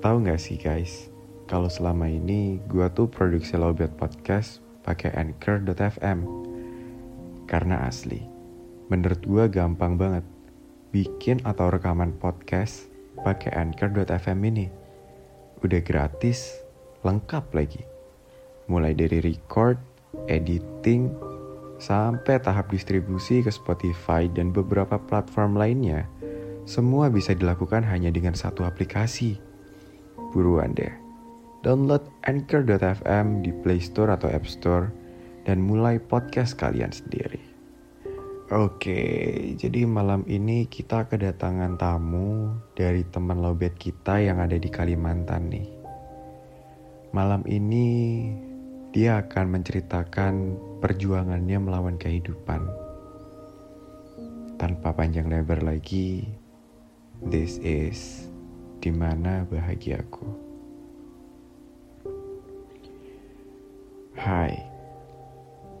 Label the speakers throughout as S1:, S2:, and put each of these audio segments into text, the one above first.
S1: tahu nggak sih guys, kalau selama ini gua tuh produksi Lowbat Podcast pakai Anchor.fm. Karena asli, menurut gua gampang banget bikin atau rekaman podcast pakai Anchor.fm ini. Udah gratis, lengkap lagi. Mulai dari record, editing, sampai tahap distribusi ke Spotify dan beberapa platform lainnya semua bisa dilakukan hanya dengan satu aplikasi. Buruan deh. Download Anchor.fm di Play Store atau App Store dan mulai podcast kalian sendiri. Oke, jadi malam ini kita kedatangan tamu dari teman lobet kita yang ada di Kalimantan nih. Malam ini dia akan menceritakan perjuangannya melawan kehidupan. Tanpa panjang lebar lagi, This is di mana bahagiaku. Hai,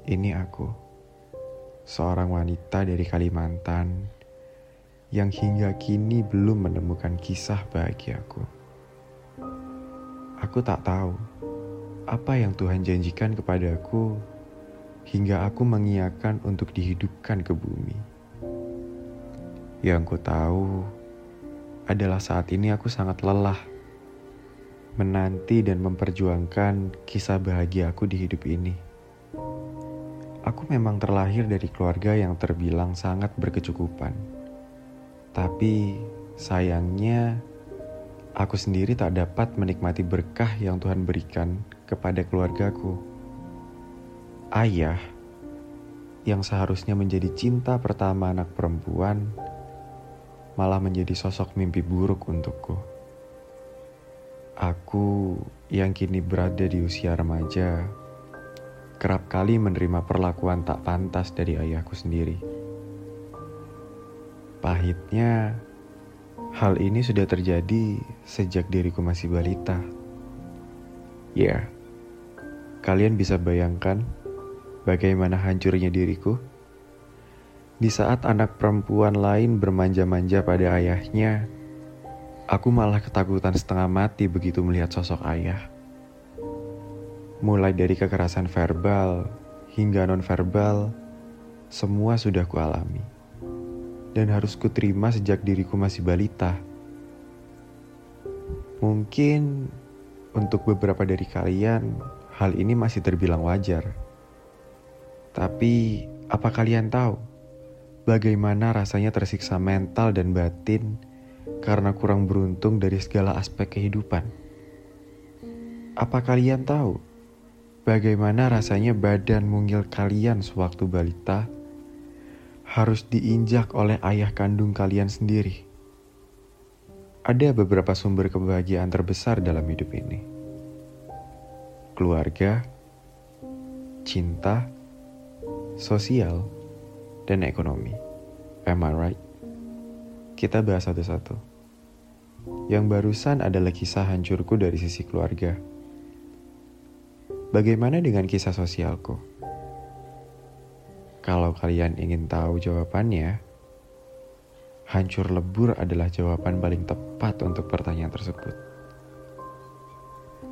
S1: ini aku, seorang wanita dari Kalimantan yang hingga kini belum menemukan kisah bahagiaku. Aku tak tahu apa yang Tuhan janjikan kepadaku hingga aku mengiyakan untuk dihidupkan ke bumi. Yang ku tahu adalah saat ini aku sangat lelah menanti dan memperjuangkan kisah bahagia aku di hidup ini. Aku memang terlahir dari keluarga yang terbilang sangat berkecukupan. Tapi sayangnya aku sendiri tak dapat menikmati berkah yang Tuhan berikan kepada keluargaku. Ayah yang seharusnya menjadi cinta pertama anak perempuan malah menjadi sosok mimpi buruk untukku. Aku yang kini berada di usia remaja, kerap kali menerima perlakuan tak pantas dari ayahku sendiri. Pahitnya, hal ini sudah terjadi sejak diriku masih balita. Ya, kalian bisa bayangkan bagaimana hancurnya diriku? Di saat anak perempuan lain bermanja-manja pada ayahnya, aku malah ketakutan setengah mati begitu melihat sosok ayah. Mulai dari kekerasan verbal hingga non-verbal, semua sudah kualami. Dan harus kuterima sejak diriku masih balita. Mungkin untuk beberapa dari kalian, hal ini masih terbilang wajar. Tapi, apa kalian tahu? Bagaimana rasanya tersiksa mental dan batin karena kurang beruntung dari segala aspek kehidupan. Apa kalian tahu bagaimana rasanya badan mungil kalian sewaktu balita harus diinjak oleh ayah kandung kalian sendiri? Ada beberapa sumber kebahagiaan terbesar dalam hidup ini. Keluarga, cinta, sosial, dan ekonomi. Am I right? Kita bahas satu-satu. Yang barusan adalah kisah hancurku dari sisi keluarga. Bagaimana dengan kisah sosialku? Kalau kalian ingin tahu jawabannya, hancur lebur adalah jawaban paling tepat untuk pertanyaan tersebut.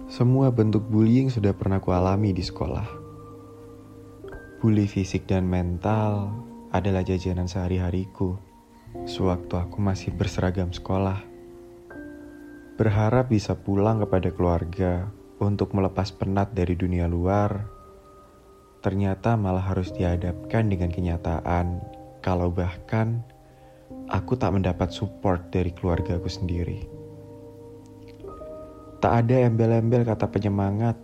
S1: Semua bentuk bullying sudah pernah kualami di sekolah. Bully fisik dan mental adalah jajanan sehari-hariku sewaktu aku masih berseragam sekolah. Berharap bisa pulang kepada keluarga untuk melepas penat dari dunia luar, ternyata malah harus dihadapkan dengan kenyataan kalau bahkan aku tak mendapat support dari keluargaku sendiri. Tak ada embel-embel kata penyemangat,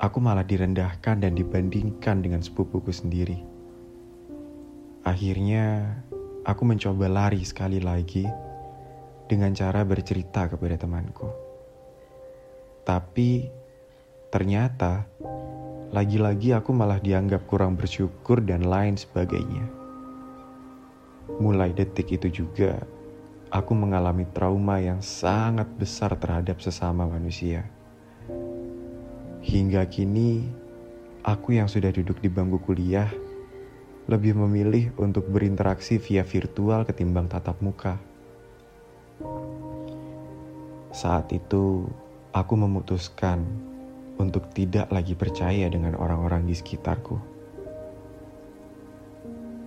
S1: aku malah direndahkan dan dibandingkan dengan sepupuku sendiri. Akhirnya, aku mencoba lari sekali lagi dengan cara bercerita kepada temanku. Tapi ternyata lagi-lagi aku malah dianggap kurang bersyukur dan lain sebagainya. Mulai detik itu juga, aku mengalami trauma yang sangat besar terhadap sesama manusia. Hingga kini, aku yang sudah duduk di bangku kuliah lebih memilih untuk berinteraksi via virtual ketimbang tatap muka. Saat itu, aku memutuskan untuk tidak lagi percaya dengan orang-orang di sekitarku.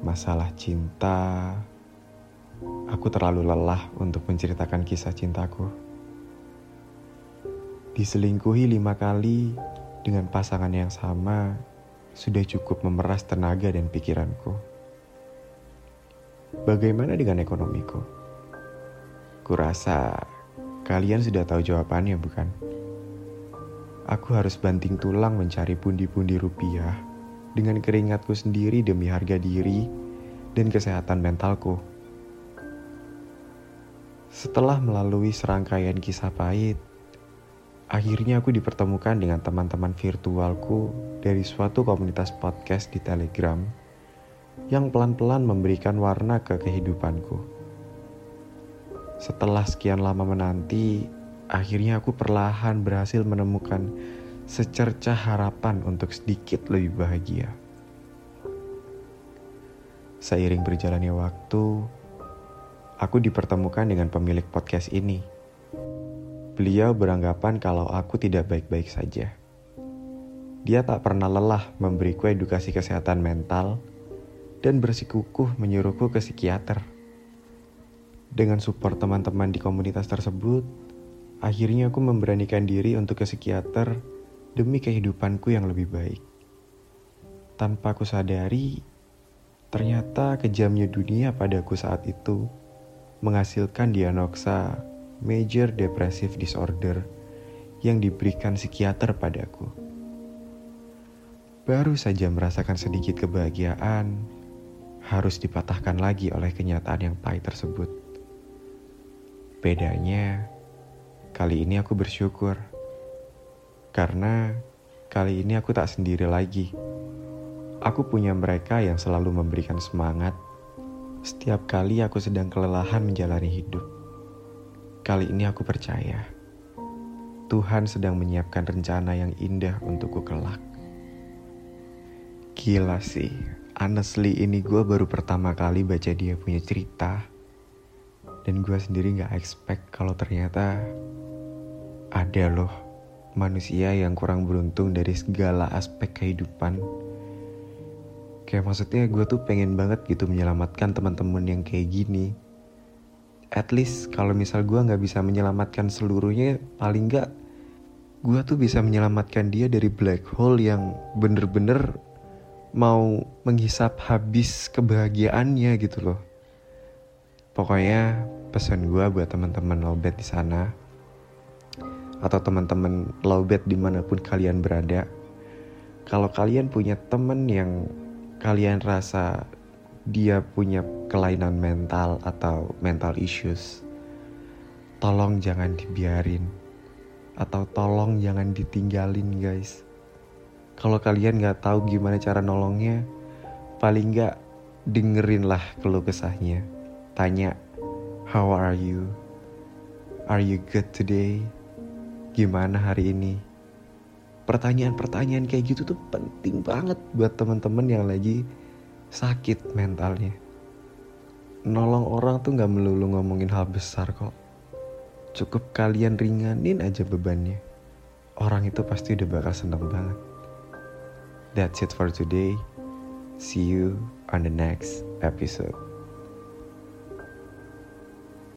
S1: Masalah cinta, aku terlalu lelah untuk menceritakan kisah cintaku. Diselingkuhi lima kali dengan pasangan yang sama sudah cukup memeras tenaga dan pikiranku. Bagaimana dengan ekonomiku? Kurasa kalian sudah tahu jawabannya, bukan? Aku harus banting tulang mencari pundi-pundi rupiah dengan keringatku sendiri demi harga diri dan kesehatan mentalku. Setelah melalui serangkaian kisah pahit, akhirnya aku dipertemukan dengan teman-teman virtualku dari suatu komunitas podcast di Telegram yang pelan-pelan memberikan warna ke kehidupanku. Setelah sekian lama menanti, akhirnya aku perlahan berhasil menemukan secercah harapan untuk sedikit lebih bahagia. Seiring berjalannya waktu, aku dipertemukan dengan pemilik podcast ini. Beliau beranggapan kalau aku tidak baik-baik saja. Dia tak pernah lelah memberiku edukasi kesehatan mental dan bersikukuh menyuruhku ke psikiater. Dengan support teman-teman di komunitas tersebut, Akhirnya aku memberanikan diri untuk ke psikiater demi kehidupanku yang lebih baik. Tanpa aku sadari, ternyata kejamnya dunia padaku saat itu menghasilkan diagnosa major depressive disorder yang diberikan psikiater padaku. Baru saja merasakan sedikit kebahagiaan, harus dipatahkan lagi oleh kenyataan yang pahit tersebut. Bedanya, Kali ini aku bersyukur karena kali ini aku tak sendiri lagi. Aku punya mereka yang selalu memberikan semangat setiap kali aku sedang kelelahan menjalani hidup. Kali ini aku percaya Tuhan sedang menyiapkan rencana yang indah untukku kelak. Gila sih, honestly ini gue baru pertama kali baca dia punya cerita. Dan gue sendiri gak expect kalau ternyata ada loh manusia yang kurang beruntung dari segala aspek kehidupan. Kayak maksudnya gue tuh pengen banget gitu menyelamatkan teman-teman yang kayak gini. At least kalau misal gue nggak bisa menyelamatkan seluruhnya, paling nggak gue tuh bisa menyelamatkan dia dari black hole yang bener-bener mau menghisap habis kebahagiaannya gitu loh. Pokoknya pesan gue buat teman-teman lobet di sana, atau teman-teman lowbat di mana pun kalian berada, kalau kalian punya temen yang kalian rasa dia punya kelainan mental atau mental issues, tolong jangan dibiarin atau tolong jangan ditinggalin guys. Kalau kalian nggak tahu gimana cara nolongnya, paling nggak dengerin lah keluh kesahnya. Tanya, how are you? Are you good today? gimana hari ini? Pertanyaan-pertanyaan kayak gitu tuh penting banget buat teman-teman yang lagi sakit mentalnya. Nolong orang tuh gak melulu ngomongin hal besar kok. Cukup kalian ringanin aja bebannya. Orang itu pasti udah bakal seneng banget. That's it for today. See you on the next episode.